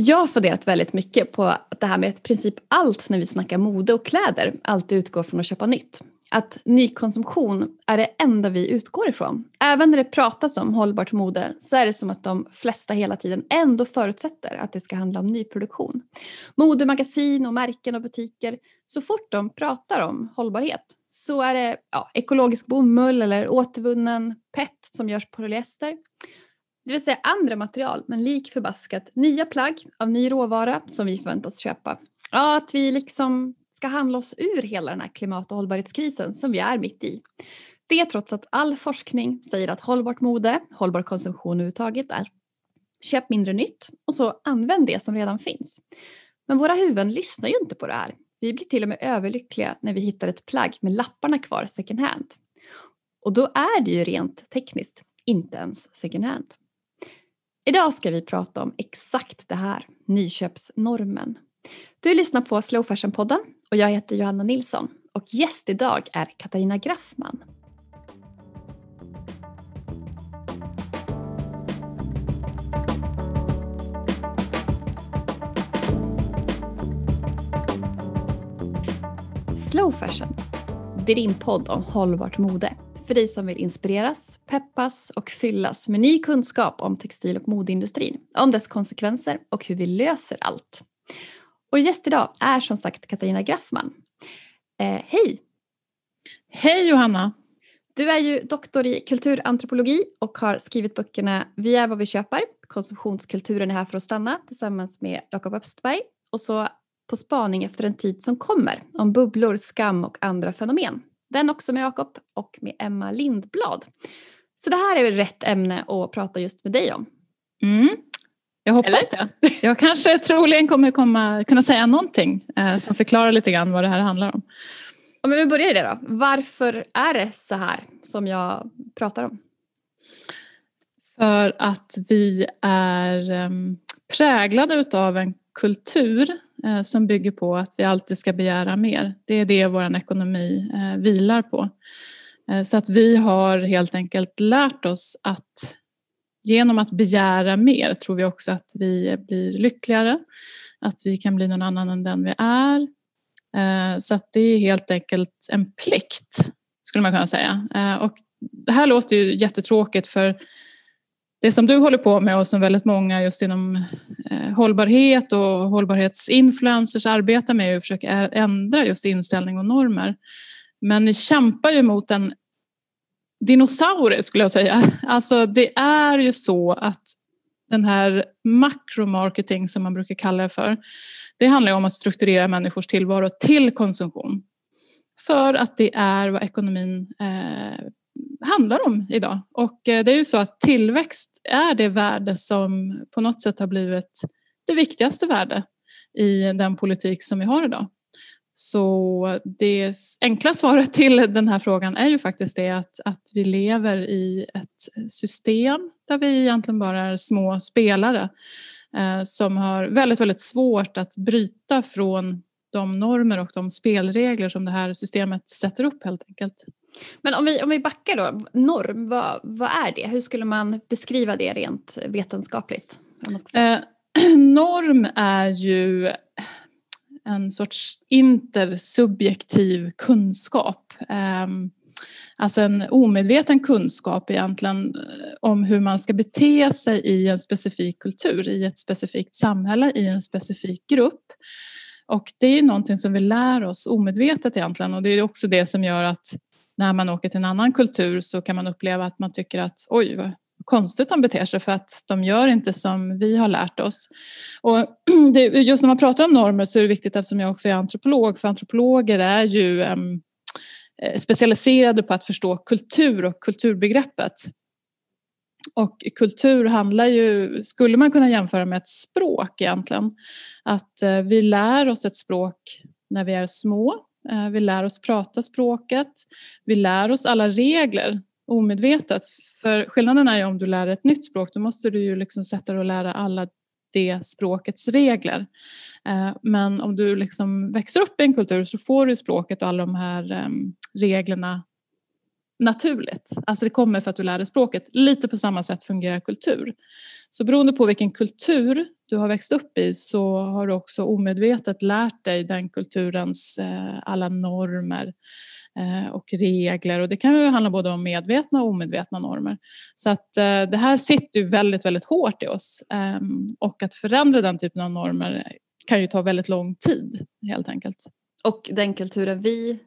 Jag har funderat väldigt mycket på det här med att i princip allt när vi snackar mode och kläder alltid utgår från att köpa nytt. Att nykonsumtion är det enda vi utgår ifrån. Även när det pratas om hållbart mode så är det som att de flesta hela tiden ändå förutsätter att det ska handla om nyproduktion. Modemagasin och märken och butiker, så fort de pratar om hållbarhet så är det ja, ekologisk bomull eller återvunnen PET som görs på polyester. Det vill säga andra material, men lik förbaskat nya plagg av ny råvara som vi förväntas köpa. Ja, att vi liksom ska handla oss ur hela den här klimat och hållbarhetskrisen som vi är mitt i. Det trots att all forskning säger att hållbart mode, hållbar konsumtion överhuvudtaget är köp mindre nytt och så använd det som redan finns. Men våra huvuden lyssnar ju inte på det här. Vi blir till och med överlyckliga när vi hittar ett plagg med lapparna kvar second hand. Och då är det ju rent tekniskt inte ens second hand. Idag ska vi prata om exakt det här, nyköpsnormen. Du lyssnar på Slow Fashion-podden och jag heter Johanna Nilsson och gäst idag är Katarina Graffman. Slow Fashion, det är din podd om hållbart mode för dig som vill inspireras, peppas och fyllas med ny kunskap om textil och modeindustrin, om dess konsekvenser och hur vi löser allt. Och gäst idag är som sagt Katarina Graffman. Eh, hej! Hej Johanna! Du är ju doktor i kulturantropologi och har skrivit böckerna Vi är vad vi köper, Konsumtionskulturen är här för att stanna tillsammans med Jakob Östberg och så På spaning efter en tid som kommer om bubblor, skam och andra fenomen. Den också med Jakob och med Emma Lindblad. Så det här är väl rätt ämne att prata just med dig om? Mm, jag hoppas Eller? det. Jag kanske troligen kommer komma, kunna säga någonting eh, som förklarar lite grann vad det här handlar om. Ja, men vi börjar i det då. Varför är det så här som jag pratar om? För att vi är eh, präglade utav en kultur Eh, som bygger på att vi alltid ska begära mer. Det är det vår ekonomi eh, vilar på. Eh, så att vi har helt enkelt lärt oss att genom att begära mer tror vi också att vi blir lyckligare, att vi kan bli någon annan än den vi är. Så att det är helt enkelt en plikt, skulle man kunna säga. Och det här låter ju jättetråkigt för det som du håller på med och som väldigt många just inom eh, hållbarhet och hållbarhetsinfluencers arbetar med är att försöka ändra just inställning och normer. Men ni kämpar ju mot en dinosaurie skulle jag säga. Alltså det är ju så att den här makromarketing som man brukar kalla det för, det handlar om att strukturera människors tillvaro till konsumtion. För att det är vad ekonomin eh, handlar om idag. Och eh, det är ju så att tillväxt är det värde som på något sätt har blivit det viktigaste värde i den politik som vi har idag. Så det enkla svaret till den här frågan är ju faktiskt det att, att vi lever i ett system där vi egentligen bara är små spelare eh, som har väldigt, väldigt svårt att bryta från de normer och de spelregler som det här systemet sätter upp helt enkelt. Men om vi, om vi backar då, norm, vad, vad är det? Hur skulle man beskriva det rent vetenskapligt? Eh, norm är ju en sorts intersubjektiv kunskap. Eh, alltså en omedveten kunskap egentligen eh, om hur man ska bete sig i en specifik kultur, i ett specifikt samhälle, i en specifik grupp. Och det är någonting som vi lär oss omedvetet egentligen och det är också det som gör att när man åker till en annan kultur så kan man uppleva att man tycker att oj, vad konstigt de beter sig för att de gör inte som vi har lärt oss. Och det, just när man pratar om normer så är det viktigt eftersom jag också är antropolog för antropologer är ju um, specialiserade på att förstå kultur och kulturbegreppet. Och kultur handlar ju, skulle man kunna jämföra med ett språk egentligen. Att eh, vi lär oss ett språk när vi är små Eh, vi lär oss prata språket. Vi lär oss alla regler omedvetet. För skillnaden är ju om du lär ett nytt språk då måste du ju liksom sätta dig och lära alla det språkets regler. Eh, men om du liksom växer upp i en kultur så får du språket och alla de här ehm, reglerna naturligt. Alltså det kommer för att du lär dig språket. Lite på samma sätt fungerar kultur. Så beroende på vilken kultur du har växt upp i så har du också omedvetet lärt dig den kulturens eh, alla normer eh, och regler och det kan ju handla både om medvetna och omedvetna normer. Så att eh, det här sitter ju väldigt, väldigt hårt i oss ehm, och att förändra den typen av normer kan ju ta väldigt lång tid helt enkelt. Och den kulturen vi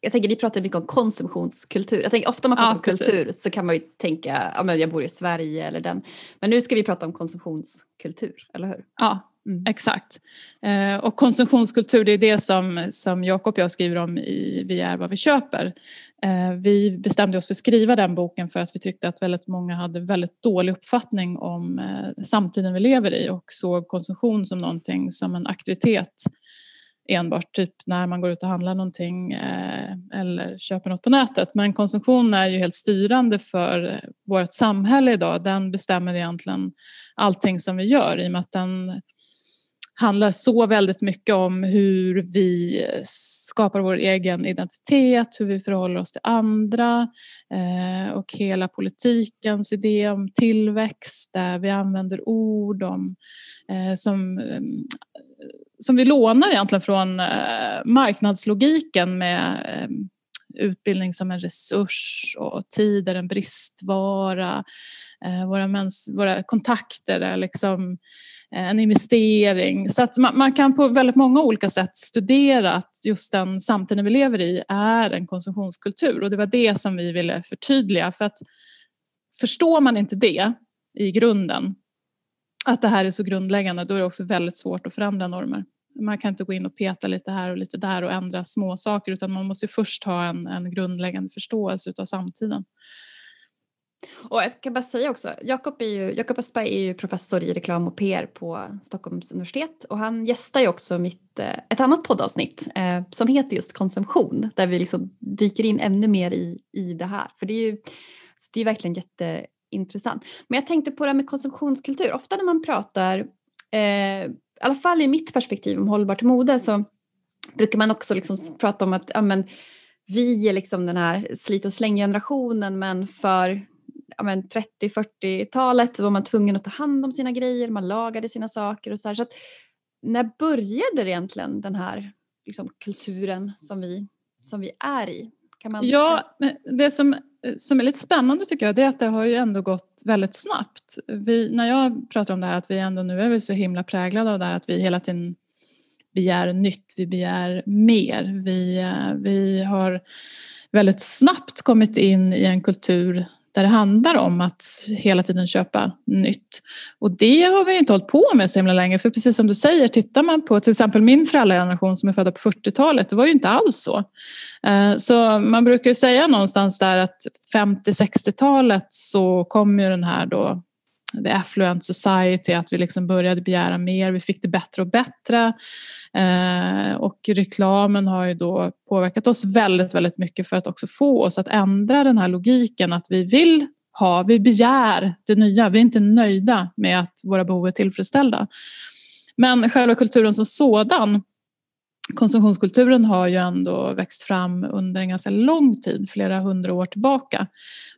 jag tänker ni pratar mycket om konsumtionskultur. Jag tänker ofta när man pratar ja, om kultur så kan man ju tänka, ja men jag bor i Sverige eller den. Men nu ska vi prata om konsumtionskultur, eller hur? Ja, mm. exakt. Eh, och konsumtionskultur det är det som, som Jakob och jag skriver om i Vi är vad vi köper. Eh, vi bestämde oss för att skriva den boken för att vi tyckte att väldigt många hade väldigt dålig uppfattning om eh, samtiden vi lever i och såg konsumtion som någonting som en aktivitet enbart typ när man går ut och handlar någonting eh, eller köper något på nätet. Men konsumtion är ju helt styrande för vårt samhälle idag. Den bestämmer egentligen allting som vi gör i och med att den handlar så väldigt mycket om hur vi skapar vår egen identitet, hur vi förhåller oss till andra eh, och hela politikens idé om tillväxt där vi använder ord om, eh, som eh, som vi lånar egentligen från eh, marknadslogiken med eh, utbildning som en resurs och tid är en bristvara. Eh, våra, mäns, våra kontakter är liksom en investering. Så att man, man, kan på väldigt många olika sätt studera att just den samtiden vi lever i är en konsumtionskultur och det var det som vi ville förtydliga för att förstår man inte det i grunden att det här är så grundläggande då är det också väldigt svårt att förändra normer. Man kan inte gå in och peta lite här och lite där och ändra små saker utan man måste först ha en, en grundläggande förståelse av samtiden. Och jag kan bara säga också, Jakob, är ju, Jakob Östberg är ju professor i reklam och PR på Stockholms universitet och han gästar ju också mitt, eh, ett annat poddavsnitt eh, som heter just konsumtion där vi liksom dyker in ännu mer i, i det här. För det är ju det är verkligen jätteintressant. Men jag tänkte på det här med konsumtionskultur. Ofta när man pratar eh, i alla fall i mitt perspektiv om hållbart mode så brukar man också liksom prata om att ja, men, vi är liksom den här slit och slänggenerationen men för ja, 30-40-talet var man tvungen att ta hand om sina grejer, man lagade sina saker och så här. Så att, när började det egentligen den här liksom, kulturen som vi, som vi är i? Kan man... Ja, det som som är lite spännande tycker jag det är att det har ju ändå gått väldigt snabbt. Vi, när jag pratar om det här att vi ändå nu är vi så himla präglade av det här att vi hela tiden begär nytt, vi begär mer. Vi, eh, vi har väldigt snabbt kommit in i en kultur där det handlar om att hela tiden köpa nytt. Och det har vi inte hållit på med så himla länge för precis som du säger, tittar man på till exempel min föräldrageneration som är födda på 40-talet, det var ju inte alls så. Eh, så man brukar ju säga någonstans där att 50-60-talet så kom ju den här då the affluent society, att vi liksom började begära mer, vi fick det bättre och bättre. Eh, och reklamen har ju då påverkat oss väldigt, väldigt mycket för att också få oss att ändra den här logiken att vi vill ha, vi begär det nya, vi är inte nöjda med att våra behov är tillfredsställda. Men själva kulturen som sådan konsumtionskulturen har ju ändå växt fram under en ganska lång tid, flera hundra år tillbaka.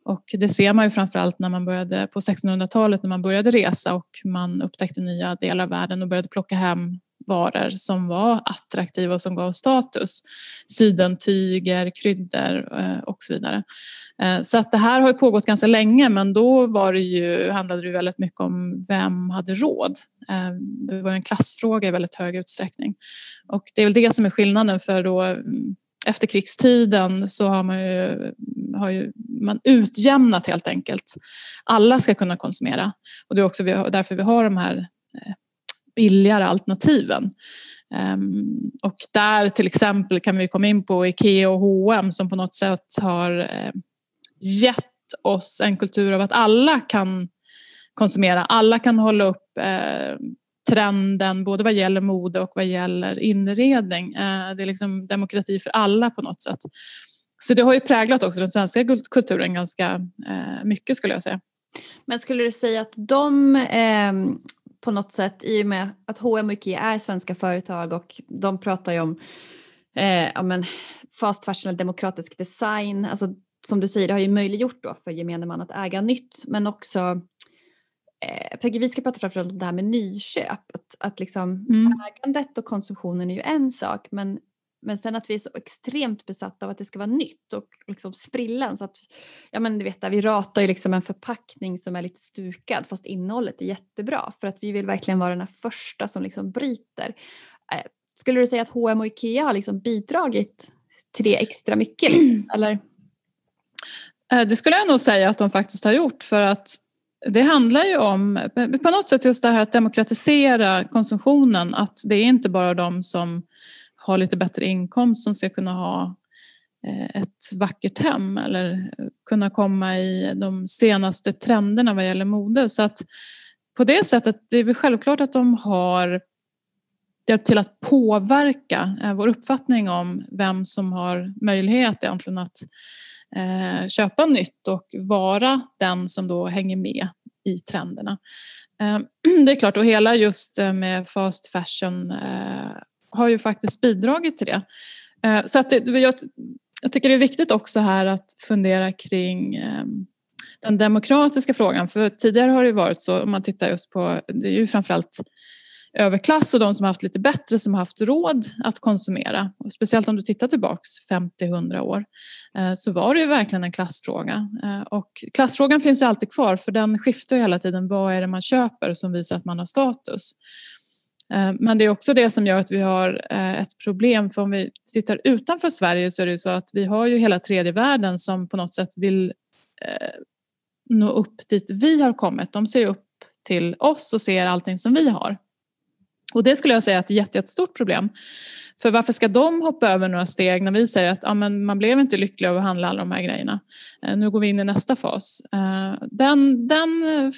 Och det ser man ju framförallt när man började på 1600-talet när man började resa och man upptäckte nya delar av världen och började plocka hem varor som var attraktiva och som gav status. Sidentyger, kryddor eh, och så vidare. Eh, så att det här har pågått ganska länge men då var det ju, handlade det väldigt mycket om vem hade råd. Eh, det var en klassfråga i väldigt hög utsträckning. Och det är väl det som är skillnaden för då mm, efterkrigstiden efter krigstiden så har man ju, har ju man utjämnat helt enkelt. Alla ska kunna konsumera och det är också därför vi har de här eh, billigare alternativen. Ehm, och där till exempel kan vi komma in på Ikea och H&M som på något sätt har eh, gett oss en kultur av att alla kan konsumera, alla kan hålla upp eh, trenden både vad gäller mode och vad gäller inredning. Eh, det är liksom demokrati för alla på något sätt. Så det har ju präglat också den svenska kulturen ganska eh, mycket skulle jag säga. Men skulle du säga att de eh, på något sätt i och med att H&M och Ikea är svenska företag och de pratar ju om eh, ja, men fast fashion och demokratisk design. Alltså, som du säger, det har ju möjliggjort då för gemene man att äga nytt men också eh, tänker vi ska prata framförallt om det här med nyköp. Att, att liksom mm. ägandet och konsumtionen är ju en sak men men sen att vi är så extremt besatta av att det ska vara nytt och liksom sprillen så att, ja men du vet vi ratar ju liksom en förpackning som är lite stukad fast innehållet är jättebra för att vi vill verkligen vara den här första som liksom bryter. Eh, skulle du säga att H&M och IKEA har liksom bidragit till det extra mycket? Liksom, eller? Eh, det skulle jag nog säga att de faktiskt har gjort för att det handlar ju om på något sätt just det här att demokratisera konsumtionen. Att det är inte bara de som har lite bättre inkomst som ska kunna ha eh, ett vackert hem eller kunna komma i de senaste trenderna vad gäller mode. Så att på det sättet, det är väl självklart att de har hjälpt till att påverka eh, vår uppfattning om vem som har möjlighet egentligen att eh, köpa nytt och vara den som då hänger med i trenderna. Ehm, det är klart, och hela just eh, med fast fashion eh, har ju faktiskt bidragit till det. Ehm, så att det, jag, jag tycker det är viktigt också här att fundera kring ehm, den demokratiska frågan. För tidigare har det varit så, om man tittar just på, det är ju framförallt överklass och de som har haft lite bättre som har haft råd att konsumera. Och speciellt om du tittar tillbaks 50-100 år eh, så var det ju verkligen en klassfråga. Eh, och klassfrågan finns ju alltid kvar för den skiftar ju hela tiden. Vad är det man köper som visar att man har status? Eh, men det är också det som gör att vi har ett problem för om vi tittar utanför Sverige så är det ju så att vi har ju hela tredje världen som på något sätt vill nå upp dit vi har kommit. De ser upp till oss och ser allting som vi har. Och det skulle jag säga är ett jättestort problem. För varför ska de hoppa över några steg när vi säger att ja, men man blev inte lycklig av att handla alla de här grejerna. Eh, nu går vi in i nästa fas. Eh, den, den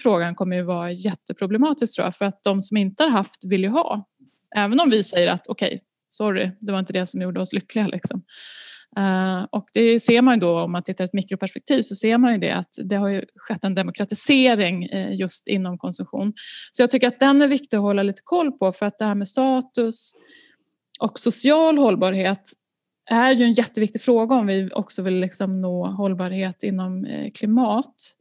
frågan kommer ju vara jätteproblematisk tror jag för att de som inte har haft vill ju ha. Även om vi säger att okej, okay, sorry, det var inte det som gjorde oss lyckliga. Liksom. Eh, och det ser man ju då om man tittar i ett mikroperspektiv så ser man ju det att det har ju skett en demokratisering eh, just inom konsumtion. Så jag tycker att den är viktig att hålla lite koll på för att det här med status och social hållbarhet är ju en jätteviktig fråga om vi också vill liksom nå hållbarhet inom eh, klimat.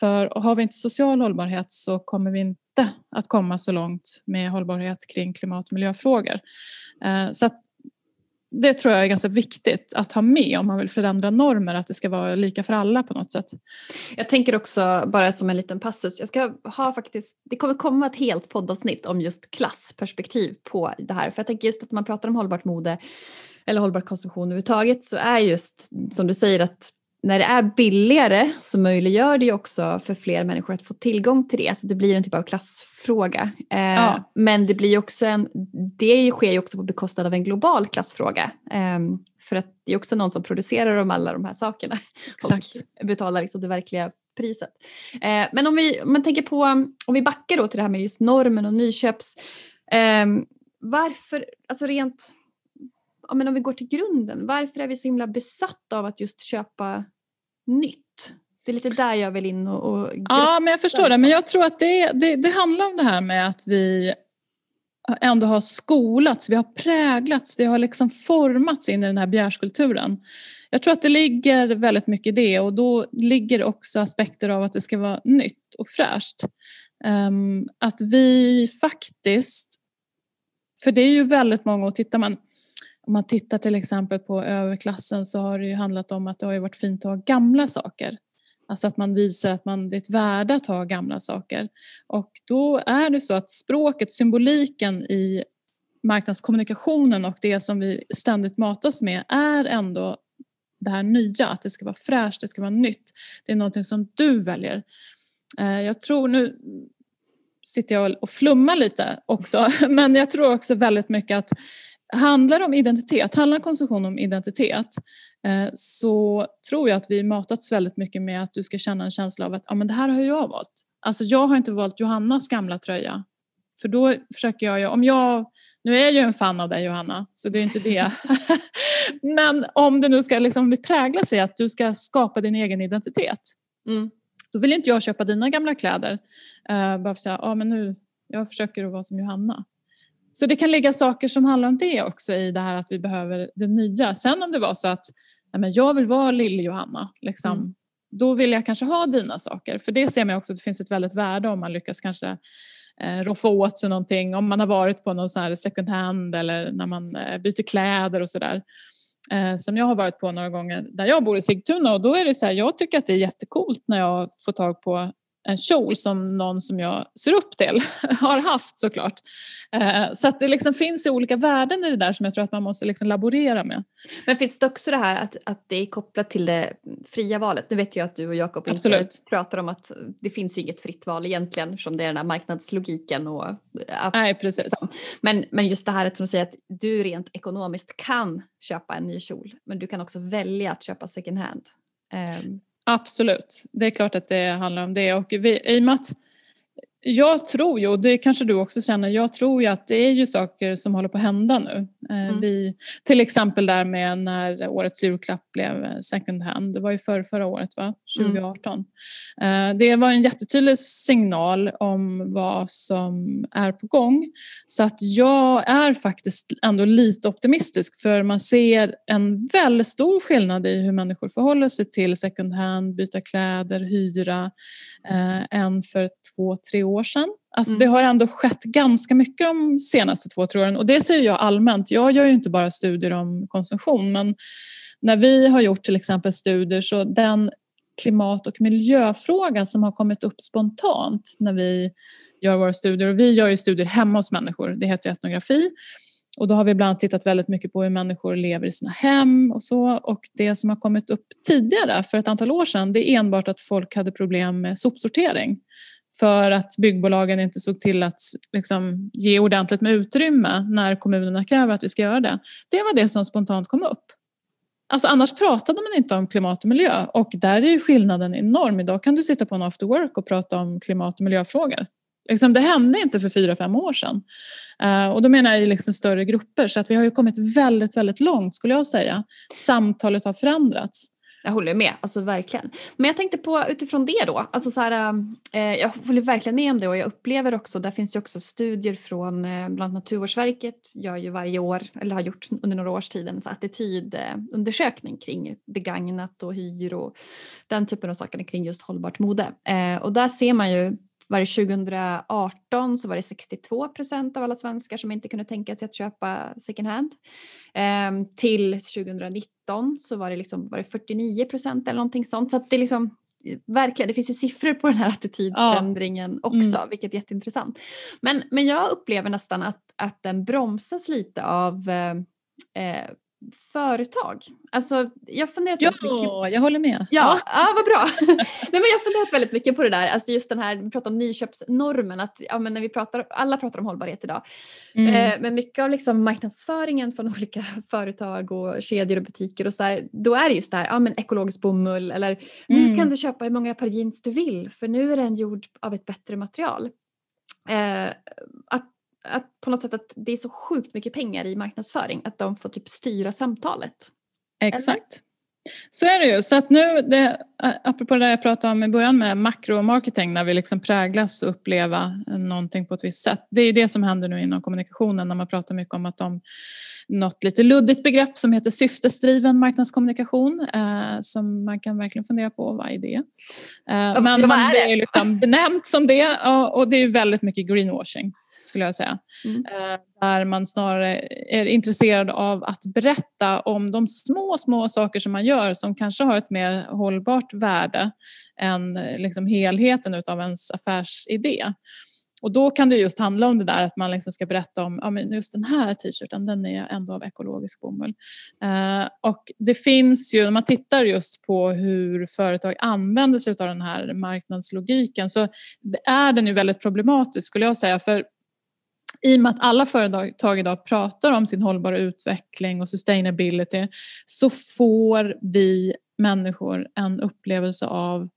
För har vi inte social hållbarhet så kommer vi inte att komma så långt med hållbarhet kring klimat och miljöfrågor. Så att det tror jag är ganska viktigt att ha med om man vill förändra normer, att det ska vara lika för alla på något sätt. Jag tänker också, bara som en liten passus, jag ska ha faktiskt, det kommer komma ett helt poddavsnitt om just klassperspektiv på det här. För jag tänker just att man pratar om hållbart mode eller hållbar konsumtion överhuvudtaget så är just som du säger att när det är billigare så möjliggör det ju också för fler människor att få tillgång till det. Så det blir en typ av klassfråga. Eh, ja. Men det blir också en, det sker ju också på bekostnad av en global klassfråga. Eh, för att det är också någon som producerar om alla de här sakerna Exakt. och betalar liksom det verkliga priset. Eh, men om vi, om man tänker på, om vi backar då till det här med just normen och nyköps. Ehm, varför, alltså rent ja, men om vi går till grunden, varför är vi så himla besatta av att just köpa nytt? Det är lite där jag vill in och... och ja, men jag förstår det. Men jag tror att det, det, det handlar om det här med att vi ändå har skolats, vi har präglats, vi har liksom formats in i den här begärskulturen. Jag tror att det ligger väldigt mycket i det och då ligger också aspekter av att det ska vara nytt och fräscht. Um, att vi faktiskt, för det är ju väldigt många, och tittar man om man tittar till exempel på överklassen så har det ju handlat om att det har varit fint att ha gamla saker. Alltså att man visar att man, det är ett värde att ha gamla saker. Och då är det så att språket, symboliken i marknadskommunikationen och det som vi ständigt matas med är ändå det här nya, att det ska vara fräscht, det ska vara nytt. Det är någonting som du väljer. Eh, jag tror, nu sitter jag och flummar lite också, men jag tror också väldigt mycket att Handlar det om identitet, handlar konsumtion om identitet eh, så tror jag att vi matats väldigt mycket med att du ska känna en känsla av att ja, men det här har jag valt. Alltså jag har inte valt Johannas gamla tröja. För då försöker jag, om jag, nu är jag ju en fan av dig Johanna, så det är inte det. men om det nu ska liksom prägla sig att du ska skapa din egen identitet. Mm. Då vill inte jag köpa dina gamla kläder. Uh, bara för att säga, ja men nu, jag försöker att vara som Johanna. Så det kan ligga saker som handlar om det också i det här att vi behöver det nya. Sen om det var så att men jag vill vara lill-Johanna. Liksom. Mm. Då vill jag kanske ha dina saker. För det ser man också att det finns ett väldigt värde om man lyckas kanske eh, roffa åt sig någonting. Om man har varit på någon sån här second hand eller när man eh, byter kläder och sådär. Eh, som jag har varit på några gånger där jag bor i Sigtuna och då är det så här, jag tycker att det är jättekult när jag får tag på en kjol som någon som jag ser upp till har haft såklart. Eh, så att det liksom finns olika värden i det där som jag tror att man måste liksom laborera med. Men finns det också det här att, att det är kopplat till det fria valet? Nu vet jag att du och Jakob pratar om att det finns ju inget fritt val egentligen eftersom det är den här marknadslogiken. Och, att, Nej, precis. Men, men just det här att de säger att du rent ekonomiskt kan köpa en ny kjol men du kan också välja att köpa second hand. Um, Absolut, det är klart att det handlar om det. Och vi, i och med att jag tror ju, och det kanske du också känner, jag tror ju att det är ju saker som håller på att hända nu. Eh, mm. Vi, till exempel där med när årets julklapp blev second hand, det var ju för förra året va, 2018. Mm. Det var en jättetydlig signal om vad som är på gång. Så att jag är faktiskt ändå lite optimistisk för man ser en väldigt stor skillnad i hur människor förhåller sig till second hand, byta kläder, hyra, eh, än för två, tre år sedan. Alltså mm. Det har ändå skett ganska mycket de senaste två, tre åren och det säger jag allmänt. Jag gör ju inte bara studier om konsumtion men när vi har gjort till exempel studier så den klimat och miljöfråga som har kommit upp spontant när vi gör våra studier och vi gör ju studier hemma hos människor, det heter etnografi och då har vi bland annat tittat väldigt mycket på hur människor lever i sina hem och så. Och det som har kommit upp tidigare, för ett antal år sedan, det är enbart att folk hade problem med sopsortering för att byggbolagen inte såg till att liksom, ge ordentligt med utrymme när kommunerna kräver att vi ska göra det. Det var det som spontant kom upp. Alltså annars pratade man inte om klimat och miljö och där är ju skillnaden enorm. Idag kan du sitta på en after work och prata om klimat och miljöfrågor. Liksom, det hände inte för fyra, fem år sedan. Uh, och då menar jag i liksom större grupper så att vi har ju kommit väldigt, väldigt långt skulle jag säga. Samtalet har förändrats. Jag håller med, alltså verkligen. Men jag tänkte på utifrån det då, alltså så här, eh, eh, jag håller verkligen med om det och jag upplever också, där finns ju också studier från eh, bland Naturvårdsverket gör ju varje år, eller har gjort under några års tid en attitydundersökning kring begagnat och hyr och den typen av saker kring just hållbart mode. Eh, och där ser man ju var det 2018 så var det 62 procent av alla svenskar som inte kunde tänka sig att köpa second hand. Eh, till 2019 så var det, liksom, var det 49 procent eller någonting sånt. Så det liksom verkligen, det finns ju siffror på den här attitydförändringen ja. också, mm. vilket är jätteintressant. Men, men jag upplever nästan att, att den bromsas lite av eh, eh företag. Alltså, jag funderat ja, mycket. jag håller med. Ja, ja. vad bra. Nej, men jag har funderat väldigt mycket på det där, alltså just den här, vi pratar om nyköpsnormen, att ja, men när vi pratar, alla pratar om hållbarhet idag. Mm. Eh, men mycket av liksom marknadsföringen från olika företag och kedjor och butiker och så här, då är det just det här, ja men ekologisk bomull eller mm. nu kan du köpa hur många par jeans du vill för nu är den gjord av ett bättre material. Eh, att att på något sätt att det är så sjukt mycket pengar i marknadsföring att de får typ styra samtalet. Exakt. Eller? Så är det ju. Så att nu, det, apropå det jag pratade om i början med makromarketing, när vi liksom präglas och uppleva någonting på ett visst sätt. Det är det som händer nu inom kommunikationen när man pratar mycket om att de något lite luddigt begrepp som heter syftesdriven marknadskommunikation eh, som man kan verkligen fundera på, vad är det? Eh, men, men är det? det är liksom benämnt som det och, och det är väldigt mycket greenwashing skulle jag säga. Mm. Eh, där man snarare är intresserad av att berätta om de små, små saker som man gör som kanske har ett mer hållbart värde än liksom helheten utav ens affärsidé. Och då kan det just handla om det där att man liksom ska berätta om ja, men just den här t-shirten, den är ändå av ekologisk bomull. Eh, och det finns ju, när man tittar just på hur företag använder sig av den här marknadslogiken så är den ju väldigt problematisk skulle jag säga. För i och med att alla företag idag pratar om sin hållbara utveckling och sustainability så får vi människor en upplevelse av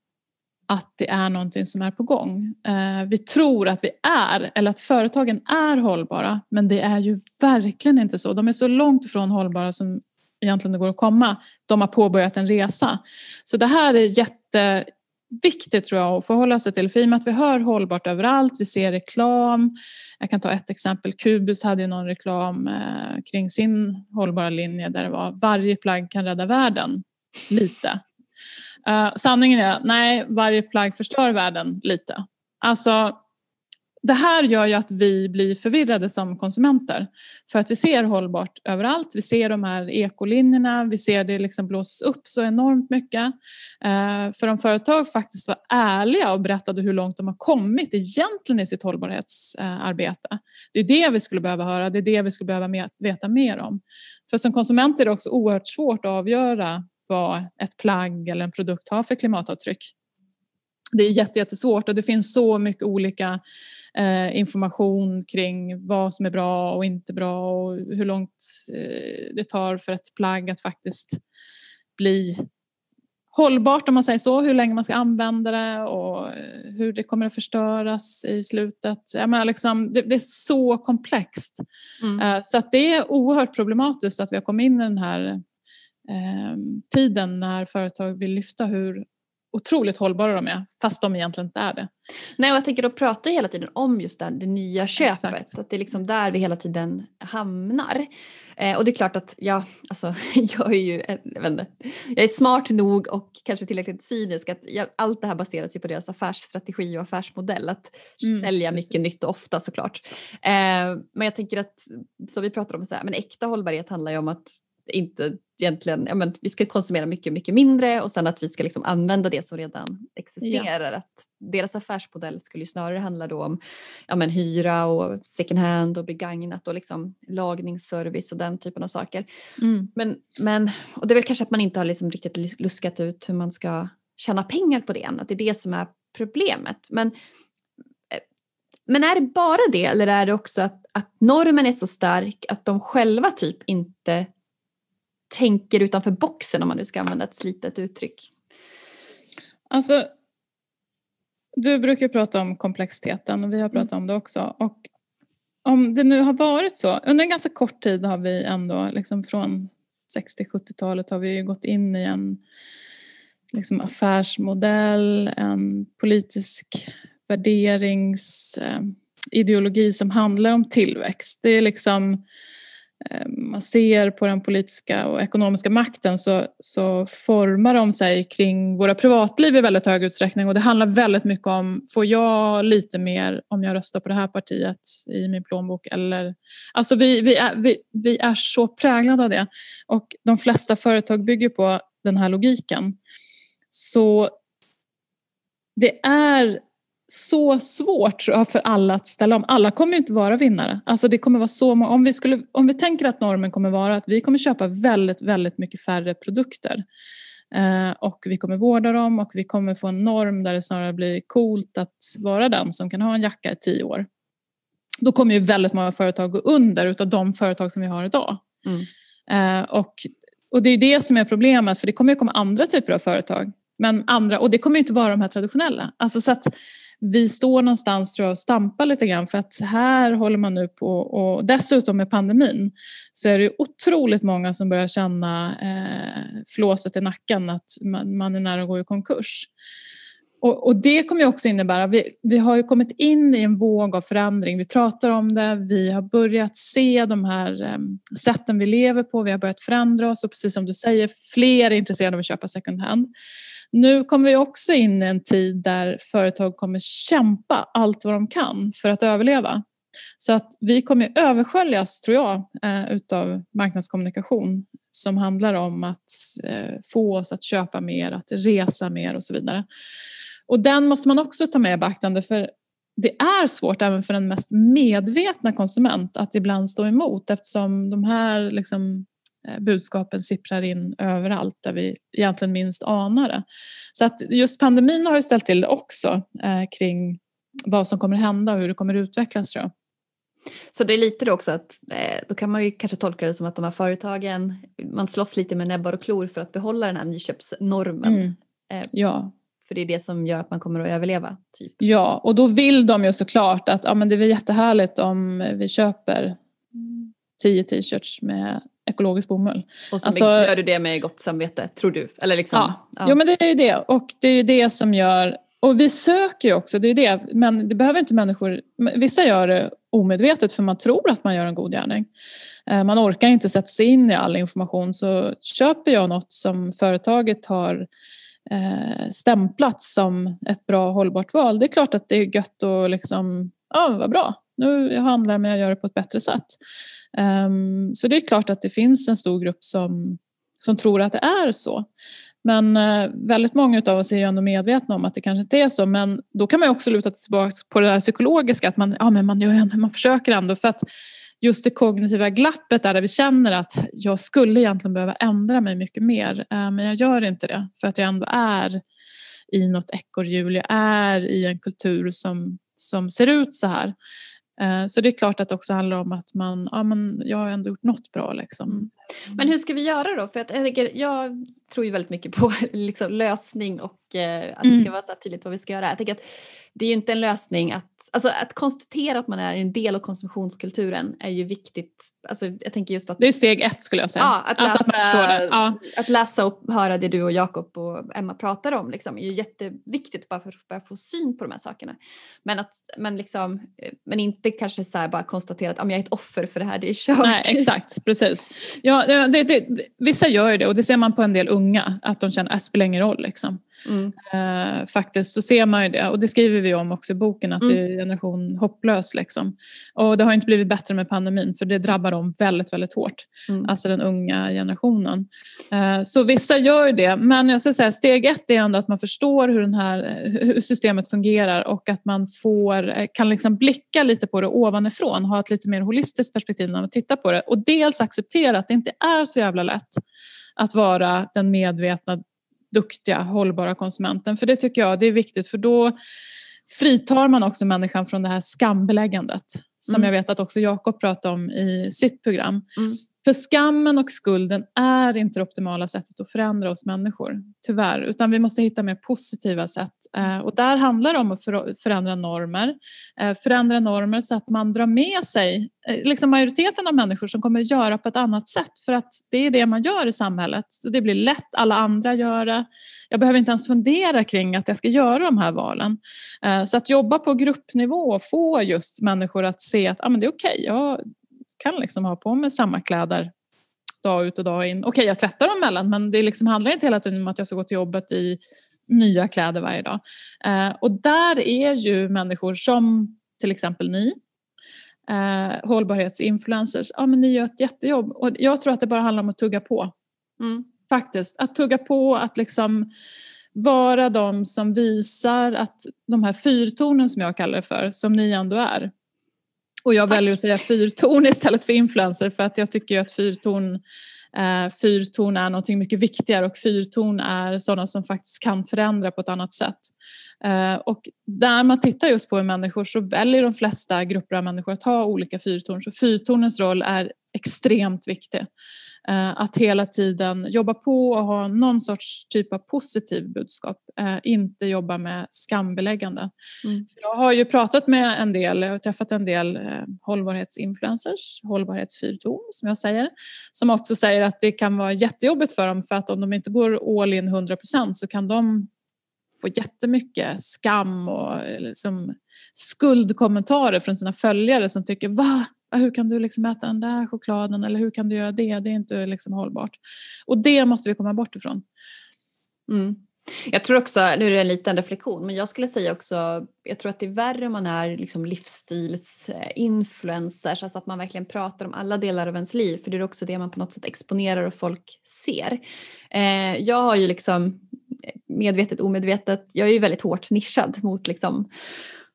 att det är någonting som är på gång. Eh, vi tror att vi är, eller att företagen är hållbara, men det är ju verkligen inte så. De är så långt ifrån hållbara som egentligen det går att komma. De har påbörjat en resa. Så det här är jätte, viktigt tror jag att förhålla sig till. För i och med att vi hör hållbart överallt, vi ser reklam. Jag kan ta ett exempel. Kubus hade någon reklam eh, kring sin hållbara linje där det var varje plagg kan rädda världen. lite. Uh, sanningen är, nej, varje plagg förstör världen lite. Alltså, det här gör ju att vi blir förvirrade som konsumenter. För att vi ser hållbart överallt, vi ser de här ekolinjerna, vi ser det liksom blåsas upp så enormt mycket. Eh, för om företag faktiskt var ärliga och berättade hur långt de har kommit egentligen i sitt hållbarhetsarbete. Det är det vi skulle behöva höra, det är det vi skulle behöva veta mer om. För som konsumenter är det också oerhört svårt att avgöra vad ett plagg eller en produkt har för klimatavtryck. Det är jättesvårt och det finns så mycket olika eh, information kring vad som är bra och inte bra och hur långt eh, det tar för ett plagg att faktiskt bli hållbart om man säger så, hur länge man ska använda det och eh, hur det kommer att förstöras i slutet. Jag menar liksom, det, det är så komplext. Mm. Så att det är oerhört problematiskt att vi har kommit in i den här eh, tiden när företag vill lyfta hur otroligt hållbara de är fast de egentligen inte är det. Nej, och jag tänker då pratar hela tiden om just det, det nya köpet Exakt. så att det är liksom där vi hela tiden hamnar. Eh, och det är klart att jag, alltså, jag är ju jag, vet inte, jag är smart nog och kanske tillräckligt cynisk att jag, allt det här baseras ju på deras affärsstrategi och affärsmodell att mm, sälja precis. mycket nytt och ofta såklart. Eh, men jag tänker att som vi pratar om, så här, men äkta hållbarhet handlar ju om att inte egentligen, ja, men vi ska konsumera mycket, mycket mindre och sen att vi ska liksom använda det som redan existerar. Ja. Att deras affärsmodell skulle ju snarare handla då om ja, men hyra och second hand och begagnat och liksom lagningsservice och den typen av saker. Mm. Men, men, och det är väl kanske att man inte har liksom riktigt luskat ut hur man ska tjäna pengar på det än, att det är det som är problemet. Men eh, men är det bara det eller är det också att, att normen är så stark att de själva typ inte tänker utanför boxen om man nu ska använda ett slitet uttryck? Alltså, du brukar prata om komplexiteten och vi har pratat mm. om det också. Och om det nu har varit så, under en ganska kort tid har vi ändå liksom från 60-70-talet har vi gått in i en liksom affärsmodell, en politisk värderingsideologi eh, som handlar om tillväxt. Det är liksom Eh, man ser på den politiska och ekonomiska makten så, så formar de sig kring våra privatliv i väldigt hög utsträckning. Och det handlar väldigt mycket om, får jag lite mer om jag röstar på det här partiet i min plånbok eller... Alltså vi, vi, är, vi, vi är så präglade av det. Och de flesta företag bygger på den här logiken. Så det är så svårt tror jag, för alla att ställa om. Alla kommer inte vara vinnare. Alltså det kommer vara så om, vi skulle, om vi tänker att normen kommer vara att vi kommer köpa väldigt, väldigt mycket färre produkter eh, och vi kommer vårda dem och vi kommer få en norm där det snarare blir coolt att vara den som kan ha en jacka i tio år. Då kommer ju väldigt många företag gå under utav de företag som vi har idag. Mm. Eh, och, och det är det som är problemet för det kommer ju komma andra typer av företag men andra, och det kommer inte vara de här traditionella. Alltså så att vi står någonstans tror jag och stampar lite grann för att här håller man nu på och dessutom med pandemin så är det otroligt många som börjar känna eh, flåset i nacken att man, man är nära att gå i konkurs. Och, och, det kommer ju också innebära, vi, vi har ju kommit in i en våg av förändring, vi pratar om det, vi har börjat se de här eh, sätten vi lever på, vi har börjat förändra oss och precis som du säger, fler är intresserade av att köpa second hand. Nu kommer vi också in i en tid där företag kommer kämpa allt vad de kan för att överleva. Så att vi kommer översköljas, tror jag, eh, utav marknadskommunikation som handlar om att eh, få oss att köpa mer, att resa mer och så vidare. Och den måste man också ta med i beaktande för det är svårt även för den mest medvetna konsument att ibland stå emot eftersom de här liksom, budskapen sipprar in överallt där vi egentligen minst anar det. Så att just pandemin har ju ställt till det också eh, kring vad som kommer hända och hur det kommer utvecklas tror jag. Så det är lite då också att eh, då kan man ju kanske tolka det som att de här företagen, man slåss lite med näbbar och klor för att behålla den här nyköpsnormen. Mm. Eh, ja. För det är det som gör att man kommer att överleva. Typ. Ja, och då vill de ju såklart att ja, men det är jättehärligt om vi köper tio t-shirts med ekologisk bomull. Och så alltså, gör du det med gott samvete, tror du? Eller liksom, ja. ja. Jo men det är ju det och det är ju det som gör Och vi söker ju också, det är det, men det behöver inte människor... Vissa gör det omedvetet för man tror att man gör en god gärning. Eh, man orkar inte sätta sig in i all information så köper jag något som företaget har eh, stämplat som ett bra hållbart val. Det är klart att det är gött och liksom, ja vad bra, nu handlar jag men jag gör det på ett bättre sätt. Um, så det är klart att det finns en stor grupp som, som tror att det är så. Men uh, väldigt många av oss är ju ändå medvetna om att det kanske inte är så. Men då kan man också luta sig tillbaka på det där psykologiska, att man, ja, men man, gör ändå, man försöker ändå. För att just det kognitiva glappet där, där vi känner att jag skulle egentligen behöva ändra mig mycket mer, uh, men jag gör inte det för att jag ändå är i något ekorrhjul, jag är i en kultur som, som ser ut så här. Eh, så det är klart att det också handlar om att man, ja men jag har ändå gjort något bra liksom. Mm. Men hur ska vi göra då? För att jag, tänker, jag tror ju väldigt mycket på liksom, lösning och eh, att det ska mm. vara så tydligt vad vi ska göra. Jag tänker att det är ju inte en lösning att, alltså att konstatera att man är en del av konsumtionskulturen är ju viktigt. Alltså, jag tänker just att, det är steg ett skulle jag säga. Ja, att, läsa, alltså att, ja. att läsa och höra det du och Jakob och Emma pratar om liksom, är ju jätteviktigt bara för att bara få syn på de här sakerna. Men, att, men, liksom, eh, men inte kanske så bara konstatera att jag är ett offer för det här, det är kört. Nej, exakt, precis. Ja, det, det, vissa gör ju det och det ser man på en del unga, att de känner att det spelar ingen roll. Liksom. Mm. Uh, faktiskt så ser man ju det och det skriver vi om också i boken att mm. det är generation hopplös. Liksom. Och det har inte blivit bättre med pandemin för det drabbar dem väldigt, väldigt hårt. Mm. Alltså den unga generationen. Uh, så vissa gör det men jag ska säga steg ett är ändå att man förstår hur, den här, hur systemet fungerar och att man får, eh, kan liksom blicka lite på det ovanifrån, ha ett lite mer holistiskt perspektiv när man tittar på det och dels acceptera att det inte är så jävla lätt att vara den medvetna duktiga, hållbara konsumenten. För det tycker jag det är viktigt för då fritar man också människan från det här skambeläggandet som mm. jag vet att också Jakob pratade om i sitt program. Mm. För skammen och skulden är inte det optimala sättet att förändra oss människor, tyvärr. Utan vi måste hitta mer positiva sätt. Eh, och där handlar det om att förändra normer. Eh, förändra normer så att man drar med sig eh, liksom majoriteten av människor som kommer att göra på ett annat sätt. För att det är det man gör i samhället. Så det blir lätt, alla andra gör det. Jag behöver inte ens fundera kring att jag ska göra de här valen. Så att jobba på gruppnivå och få just människor att se att ah, men det är okej, okay kan liksom ha på mig samma kläder dag ut och dag in. Okej, jag tvättar dem emellan men det liksom handlar inte hela tiden om att jag ska gå till jobbet i nya kläder varje dag. Eh, och där är ju människor som till exempel ni, eh, hållbarhetsinfluencers, ja men ni gör ett jättejobb. Och jag tror att det bara handlar om att tugga på. Mm. Faktiskt, att tugga på, att liksom vara de som visar att de här fyrtornen som jag kallar det för, som ni ändå är, och jag Tack. väljer att säga fyrtorn istället för influencer för att jag tycker att fyrtorn, eh, fyrtorn är någonting mycket viktigare och fyrtorn är sådana som faktiskt kan förändra på ett annat sätt. Eh, och där man tittar just på människor så väljer de flesta grupper av människor att ha olika fyrtorn så fyrtornens roll är extremt viktig. Eh, att hela tiden jobba på och ha någon sorts typ av positiv budskap. Eh, inte jobba med skambeläggande. Mm. Jag har ju pratat med en del, jag har träffat en del eh, hållbarhetsinfluencers, hållbarhetsfyrtorn som jag säger, som också säger att det kan vara jättejobbigt för dem för att om de inte går all in 100% så kan de få jättemycket skam och liksom skuldkommentarer från sina följare som tycker va? Ah, hur kan du liksom äta den där chokladen eller hur kan du göra det? Det är inte liksom hållbart. Och det måste vi komma bort ifrån. Mm. Jag tror också, nu är det en liten reflektion, men jag skulle säga också, jag tror att det är värre om man är liksom livsstilsinfluencers, alltså att man verkligen pratar om alla delar av ens liv, för det är också det man på något sätt exponerar och folk ser. Eh, jag har ju liksom eh, medvetet, omedvetet, jag är ju väldigt hårt nischad mot liksom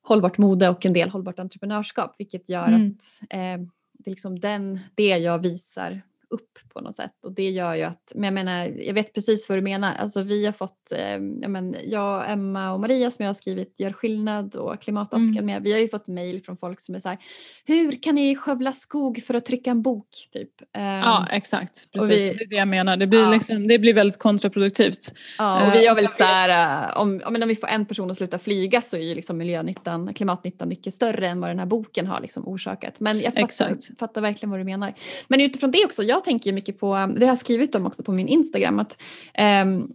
hållbart mode och en del hållbart entreprenörskap vilket gör mm. att eh, det är liksom den, det jag visar upp på något sätt och det gör ju att, men jag menar, jag vet precis vad du menar, alltså vi har fått, eh, jag, men, jag, Emma och Maria som jag har skrivit Gör skillnad och Klimatasken mm. med, vi har ju fått mejl från folk som är så här, hur kan ni skövla skog för att trycka en bok typ? Um, ja exakt, precis, vi, det är det jag menar, det blir, ja. liksom, det blir väldigt kontraproduktivt. Ja och vi har väldigt så här, eh, om, om vi får en person att sluta flyga så är ju liksom miljönyttan, klimatnyttan mycket större än vad den här boken har liksom orsakat. Men jag fattar, fattar verkligen vad du menar. Men utifrån det också, jag tänker mycket på, det har jag skrivit om också på min Instagram, att, um,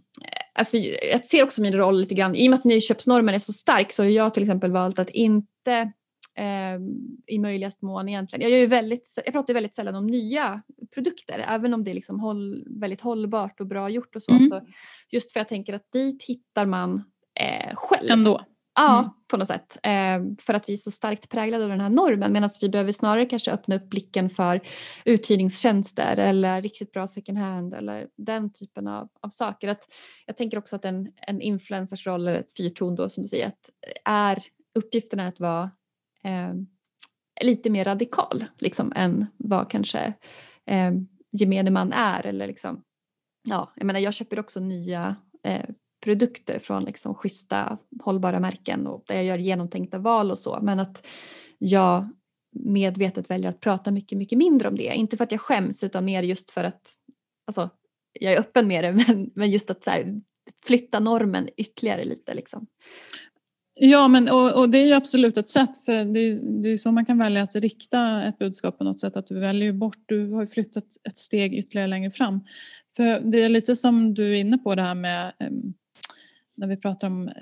alltså, jag ser också min roll lite grann, i och med att nyköpsnormen är så stark så har jag till exempel valt att inte eh, i möjligast mån egentligen. Jag, väldigt, jag pratar väldigt sällan om nya produkter även om det är liksom håll, väldigt hållbart och bra gjort och så. Mm. så just för jag tänker att dit hittar man eh, själv. Ändå. Ja, mm. på något sätt. Eh, för att vi är så starkt präglade av den här normen medan vi behöver snarare kanske öppna upp blicken för uthyrningstjänster eller riktigt bra second hand eller den typen av, av saker. Att jag tänker också att en, en influencers roll, eller ett fyrtorn då som du säger, att är, uppgiften är att vara eh, lite mer radikal liksom, än vad kanske eh, gemene man är. Eller liksom, ja, jag, menar, jag köper också nya eh, produkter från liksom schyssta hållbara märken och där jag gör genomtänkta val och så men att jag medvetet väljer att prata mycket, mycket mindre om det. Inte för att jag skäms utan mer just för att alltså, jag är öppen med det men, men just att så här, flytta normen ytterligare lite. Liksom. Ja, men, och, och, det är ju absolut ett sätt för det är, det är så man kan välja att rikta ett budskap på något sätt att du väljer bort, du har flyttat ett steg ytterligare längre fram. För det är lite som du är inne på det här med ehm, när vi pratar om eh,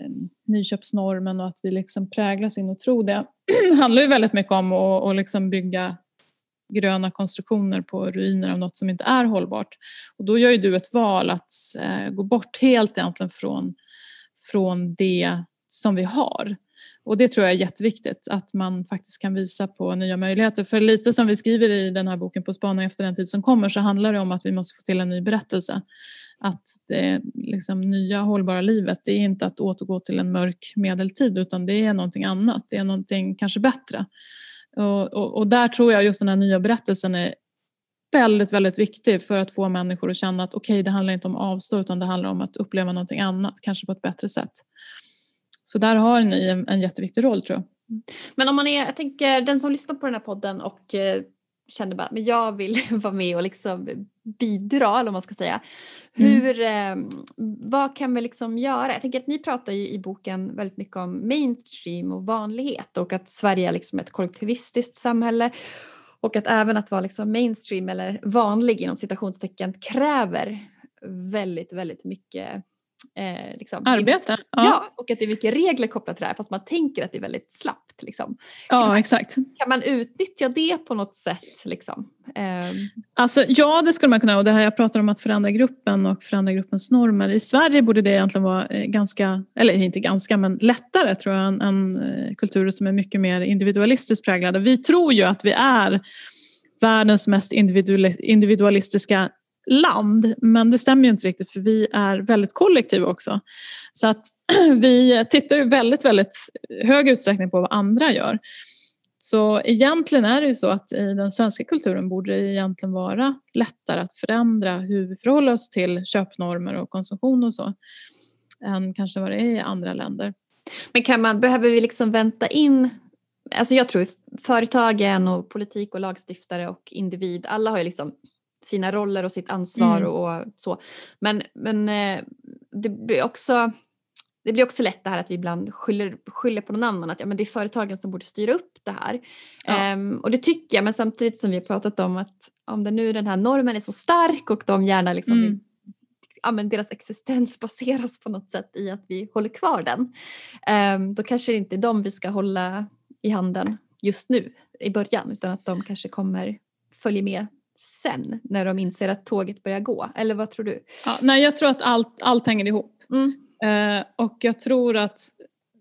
nyköpsnormen och att vi liksom präglas in och tror det handlar ju väldigt mycket om att, och liksom bygga gröna konstruktioner på ruiner av något som inte är hållbart. Och då gör ju du ett val att eh, gå bort helt egentligen från, från det som vi har. Och det tror jag är jätteviktigt, att man faktiskt kan visa på nya möjligheter. För lite som vi skriver i den här boken På spaning efter den tid som kommer så handlar det om att vi måste få till en ny berättelse. Att det liksom, nya hållbara livet, det är inte att återgå till en mörk medeltid utan det är någonting annat, det är någonting kanske bättre. Och, och, och där tror jag just den här nya berättelsen är väldigt, väldigt viktig för att få människor att känna att okej, okay, det handlar inte om att avstå utan det handlar om att uppleva någonting annat, kanske på ett bättre sätt. Så där har ni en, en jätteviktig roll tror jag. Men om man är, jag tänker den som lyssnar på den här podden och eh, känner bara men jag vill vara med och liksom bidra eller vad man ska säga. Mm. Hur, mm. eh, vad kan vi liksom göra? Jag tänker att ni pratar ju i boken väldigt mycket om mainstream och vanlighet och att Sverige är liksom ett kollektivistiskt samhälle och att även att vara liksom mainstream eller vanlig inom citationstecken kräver väldigt, väldigt mycket Eh, liksom. Arbete? Ja. ja. och att det är mycket regler kopplat till det här fast man tänker att det är väldigt slappt. Liksom. Ja, man, exakt. Kan man utnyttja det på något sätt? Liksom? Eh. Alltså, ja, det skulle man kunna. Och det här jag pratar om att förändra gruppen och förändra gruppens normer. I Sverige borde det egentligen vara eh, ganska, eller inte ganska, men lättare tror jag än, än eh, kulturer som är mycket mer individualistiskt präglade. Vi tror ju att vi är världens mest individualistiska land. Men det stämmer ju inte riktigt för vi är väldigt kollektiva också. Så att vi tittar ju väldigt, väldigt hög utsträckning på vad andra gör. Så egentligen är det ju så att i den svenska kulturen borde det egentligen vara lättare att förändra hur vi förhåller oss till köpnormer och konsumtion och så än kanske vad det är i andra länder. Men kan man, behöver vi liksom vänta in Alltså jag tror företagen och politik och lagstiftare och individ, alla har ju liksom sina roller och sitt ansvar mm. och så. Men, men eh, det blir också det blir också lätt det här att vi ibland skyller, skyller på någon annan att ja, men det är företagen som borde styra upp det här. Ja. Um, och det tycker jag men samtidigt som vi har pratat om att om det nu den här normen är så stark och de gärna liksom mm. ja, men deras existens baseras på något sätt i att vi håller kvar den. Um, då kanske det inte är dem vi ska hålla i handen just nu i början utan att de kanske kommer följa med sen när de inser att tåget börjar gå? Eller vad tror du? Ja, nej, jag tror att allt, allt hänger ihop. Mm. Eh, och jag tror att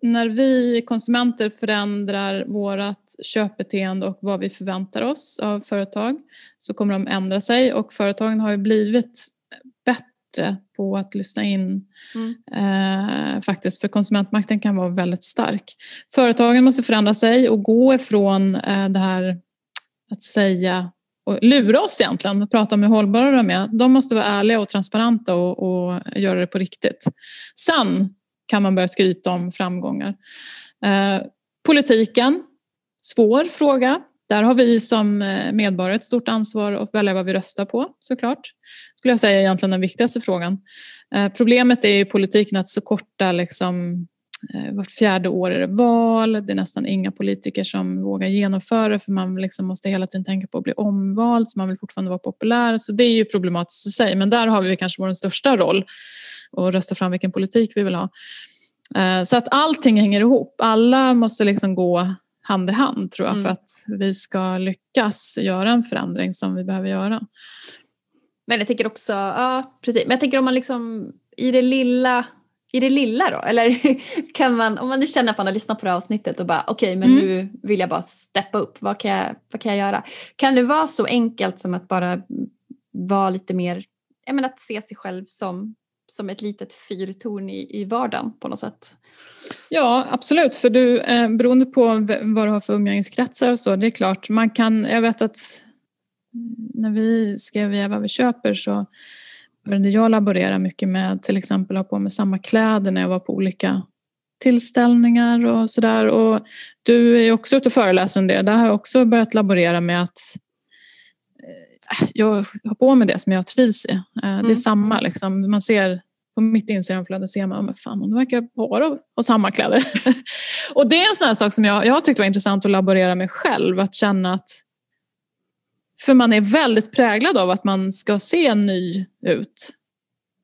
när vi konsumenter förändrar vårt köpbeteende och vad vi förväntar oss av företag så kommer de ändra sig och företagen har ju blivit bättre på att lyssna in mm. eh, faktiskt för konsumentmakten kan vara väldigt stark. Företagen måste förändra sig och gå ifrån eh, det här att säga och lura oss egentligen och prata om hur hållbara de är. De måste vara ärliga och transparenta och, och göra det på riktigt. Sen kan man börja skryta om framgångar. Eh, politiken, svår fråga. Där har vi som eh, medborgare ett stort ansvar att välja vad vi röstar på såklart. Skulle jag säga egentligen den viktigaste frågan. Eh, problemet är i politiken att så korta liksom, vart fjärde år är det val, det är nästan inga politiker som vågar genomföra för man liksom måste hela tiden tänka på att bli omvald så man vill fortfarande vara populär. Så det är ju problematiskt i sig men där har vi kanske vår största roll och rösta fram vilken politik vi vill ha. Eh, så att allting hänger ihop. Alla måste liksom gå hand i hand tror jag mm. för att vi ska lyckas göra en förändring som vi behöver göra. Men jag tänker också, ja precis, men jag tänker om man liksom i det lilla i det lilla då? Eller kan man, om man nu känner att man har lyssnat på det här avsnittet och bara okej okay, men mm. nu vill jag bara steppa upp, vad kan, jag, vad kan jag göra? Kan det vara så enkelt som att bara vara lite mer, jag menar att se sig själv som som ett litet fyrtorn i, i vardagen på något sätt. Ja absolut, för du, eh, beroende på vad du har för umgängeskretsar och så, det är klart, man kan, jag vet att när vi skrev via vad vi köper så jag laborera mycket med till exempel ha på mig samma kläder när jag var på olika tillställningar och sådär. Och du är också ute och föreläser en del. Där har jag också börjat laborera med att eh, jag har på mig det som jag trivs i. Eh, det är mm. samma liksom. Man ser på mitt Instagramflöde ser man, men fan hon verkar bara ha samma kläder. och det är en sån sak som jag, jag har tyckt var intressant att laborera med själv. Att känna att för man är väldigt präglad av att man ska se ny ut.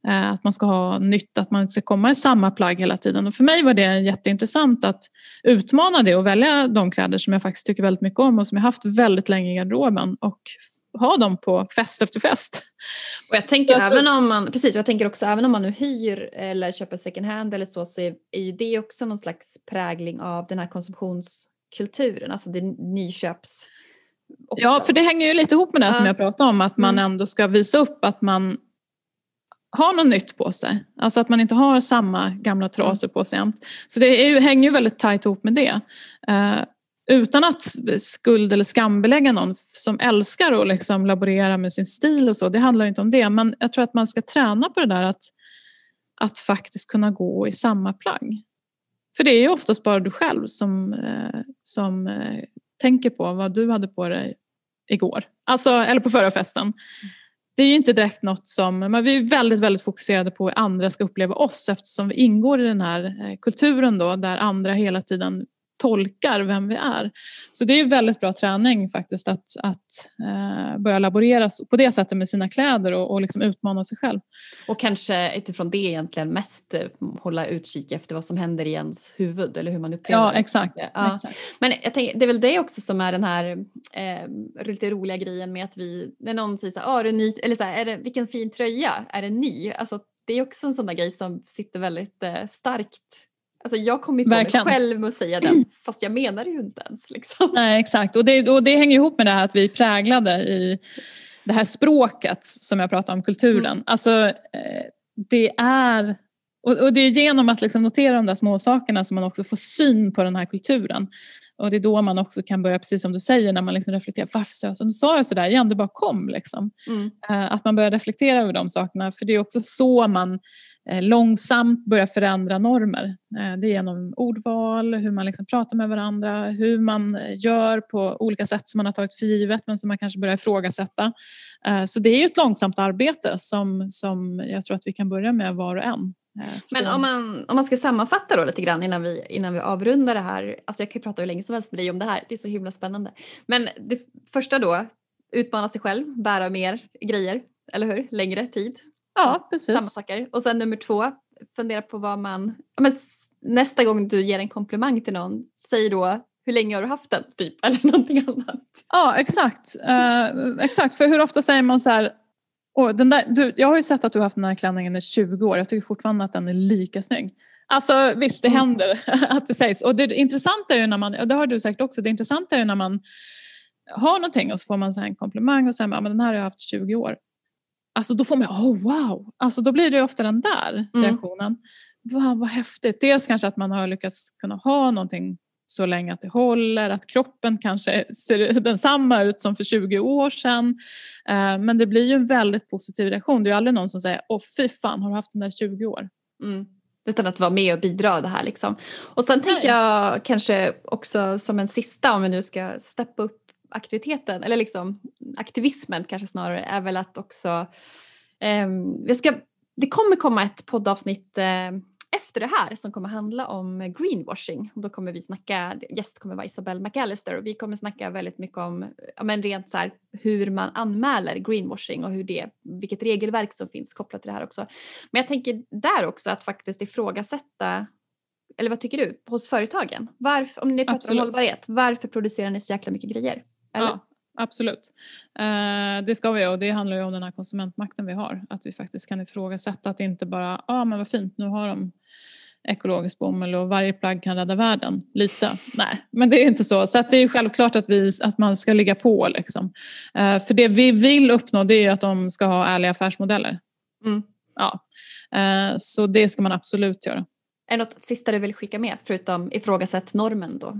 Eh, att man ska ha nytt, att man inte ska komma i samma plagg hela tiden. Och för mig var det jätteintressant att utmana det och välja de kläder som jag faktiskt tycker väldigt mycket om och som jag haft väldigt länge i garderoben och ha dem på fest efter fest. Och jag tänker jag även om man, precis, jag tänker också även om man nu hyr eller köper second hand eller så så är, är ju det också någon slags prägling av den här konsumtionskulturen, alltså det nyköps Också. Ja, för det hänger ju lite ihop med det ja. som jag pratade om, att man mm. ändå ska visa upp att man har något nytt på sig. Alltså att man inte har samma gamla trasor på sig jämt. Så det är ju, hänger ju väldigt tajt ihop med det. Uh, utan att skuld eller skambelägga någon som älskar att liksom laborera med sin stil och så. Det handlar inte om det. Men jag tror att man ska träna på det där att, att faktiskt kunna gå i samma plagg. För det är ju oftast bara du själv som, eh, som eh, tänker på vad du hade på dig igår. Alltså, eller på förra festen. Det är ju inte direkt något som, men vi är väldigt, väldigt fokuserade på hur andra ska uppleva oss eftersom vi ingår i den här eh, kulturen då där andra hela tiden tolkar vem vi är. Så det är väldigt bra träning faktiskt att, att eh, börja laborera på det sättet med sina kläder och, och liksom utmana sig själv. Och kanske utifrån det egentligen mest eh, hålla utkik efter vad som händer i ens huvud eller hur man upplever ja, exakt, ja. exakt. Men jag tänker, det är väl det också som är den här eh, lite roliga grejen med att vi, när någon säger så här, ah, är det ny, eller så här, är det, vilken fin tröja, är den ny? Alltså, det är också en sån där grej som sitter väldigt eh, starkt Alltså jag kommer på Verkligen. mig själv med att säga den fast jag menar det ju inte ens. Liksom. Nej exakt och det, och det hänger ihop med det här att vi är präglade i det här språket som jag pratade om, kulturen. Mm. Alltså eh, det är och, det är genom att liksom notera de där små sakerna som man också får syn på den här kulturen. Och det är då man också kan börja, precis som du säger, när man liksom reflekterar, varför sa jag så? Nu sa jag sådär igen, det bara kom. Liksom. Mm. Eh, att man börjar reflektera över de sakerna, för det är också så man Eh, långsamt börja förändra normer. Eh, det är genom ordval, hur man liksom pratar med varandra, hur man gör på olika sätt som man har tagit för givet men som man kanske börjar ifrågasätta. Så det är ju ett långsamt arbete som, som jag tror att vi kan börja med var och en. Men om man, om man ska sammanfatta då lite grann innan vi, innan vi avrundar det här. Alltså jag kan prata hur länge som helst med dig om det här, det är så himla spännande. Men det första då, utmana sig själv, bära mer grejer, eller hur? Längre tid. Ja, precis. Samma saker. Och sen nummer två, fundera på vad man... men nästa gång du ger en komplimang till någon, säg då hur länge har du haft den? Typ, eller någonting annat. Ja, exakt. Uh, exakt. För hur ofta säger man så här, och den där, du, jag har ju sett att du har haft den här klänningen i 20 år. Jag tycker fortfarande att den är lika snygg. Alltså visst, det mm. händer att det sägs. Och det intressanta är ju när man, och det har du säkert också, det intressanta är ju när man har någonting och så får man så en komplimang och säger att den här har jag haft i 20 år. Alltså då får man, oh wow! Alltså då blir det ofta den där mm. reaktionen. Wow, vad häftigt! Dels kanske att man har lyckats kunna ha någonting så länge att det håller, att kroppen kanske ser densamma ut som för 20 år sedan. Eh, men det blir ju en väldigt positiv reaktion. Det är ju aldrig någon som säger åh fy fan har du haft den där 20 år? Mm. Utan att vara med och bidra det här liksom. Och sen Nej. tänker jag kanske också som en sista om vi nu ska steppa upp aktiviteten, eller liksom aktivismen kanske snarare, är väl att också... Eh, vi ska, det kommer komma ett poddavsnitt eh, efter det här som kommer handla om greenwashing. Då kommer vi snacka, gäst kommer vara Isabelle McAllister och vi kommer snacka väldigt mycket om ja, men rent så här, hur man anmäler greenwashing och hur det, vilket regelverk som finns kopplat till det här också. Men jag tänker där också att faktiskt ifrågasätta eller vad tycker du, hos företagen? Varför, om ni pratar Absolut. om hållbarhet, varför producerar ni så jäkla mycket grejer? Eller? Ja, absolut. Eh, det ska vi och det handlar ju om den här konsumentmakten vi har. Att vi faktiskt kan ifrågasätta att inte bara, ja ah, men vad fint, nu har de ekologisk bomull och varje plagg kan rädda världen. Lite. Nej, men det är inte så. Så det är självklart att, vi, att man ska ligga på. Liksom. Eh, för det vi vill uppnå det är att de ska ha ärliga affärsmodeller. Mm. Ja. Eh, så det ska man absolut göra. Är det något sista du vill skicka med förutom ifrågasätt normen då?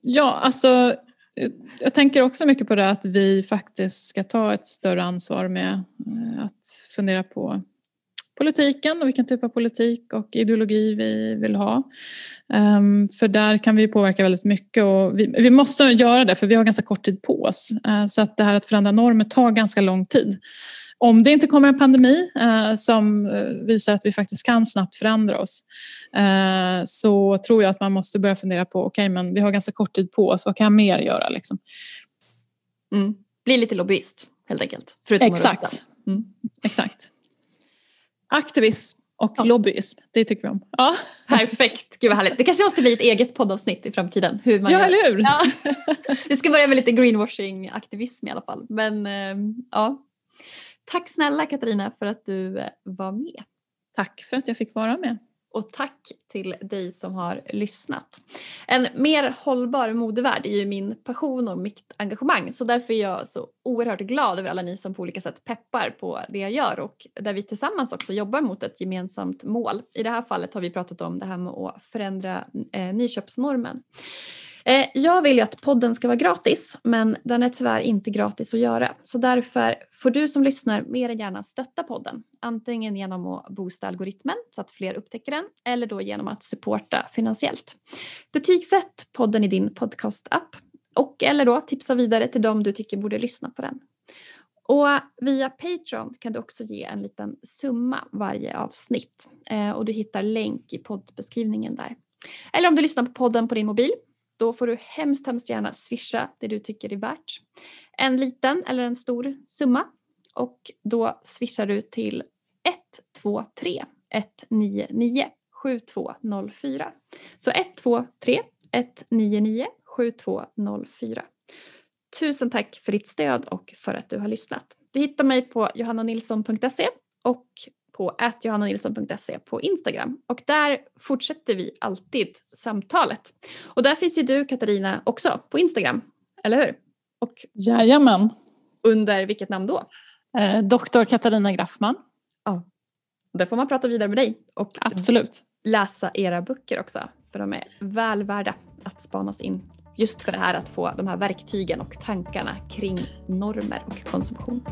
Ja, alltså Eh, jag tänker också mycket på det att vi faktiskt ska ta ett större ansvar med eh, att fundera på politiken och vilken typ av politik och ideologi vi vill ha. Um, för där kan vi påverka väldigt mycket och vi, vi, måste göra det för vi har ganska kort tid på oss. Uh, så att det här att förändra normer tar ganska lång tid. Om det inte kommer en pandemi uh, som eh, visar att vi faktiskt kan snabbt förändra oss uh, så tror jag att man måste börja fundera på okej okay, men vi har ganska kort tid på oss, vad kan jag mer göra? Liksom? Mm. Bli lite lobbyist helt enkelt. Exakt. Mm. Exakt. Aktivism och ja. lobbyism, det tycker vi om. Ja. Perfekt, gud vad härligt. Det kanske måste bli ett eget poddavsnitt i framtiden. Hur man ja, gör. eller hur? Ja. Vi ska börja med lite greenwashing-aktivism i alla fall. Men äh, ja. Tack snälla Katarina för att du eh, var med. Tack för att jag fick vara med och tack till dig som har lyssnat. En mer hållbar modevärld är ju min passion och mitt engagemang så därför är jag så oerhört glad över alla ni som på olika sätt peppar på det jag gör och där vi tillsammans också jobbar mot ett gemensamt mål. I det här fallet har vi pratat om det här med att förändra eh, nyköpsnormen. Eh, jag vill ju att podden ska vara gratis men den är tyvärr inte gratis att göra så därför får du som lyssnar mer än gärna stötta podden. Antingen genom att boosta algoritmen så att fler upptäcker den eller då genom att supporta finansiellt. Betygsätt podden i din podcastapp och eller då tipsa vidare till dem du tycker borde lyssna på den. Och via Patreon kan du också ge en liten summa varje avsnitt eh, och du hittar länk i poddbeskrivningen där. Eller om du lyssnar på podden på din mobil då får du hemskt, hemskt gärna swisha det du tycker är värt. En liten eller en stor summa och då swishar du till 123 199 7204. Så 123 199 7204. Tusen tack för ditt stöd och för att du har lyssnat. Du hittar mig på johannanilsson.se och på johannanilsson.se på Instagram och där fortsätter vi alltid samtalet. Och där finns ju du Katarina också på Instagram, eller hur? Och Jajamän. Under vilket namn då? Eh, Doktor Katarina Graffman. Ja, där får man prata vidare med dig och Absolut. läsa era böcker också för de är väl värda att spanas in just för det här att få de här verktygen och tankarna kring normer och konsumtion.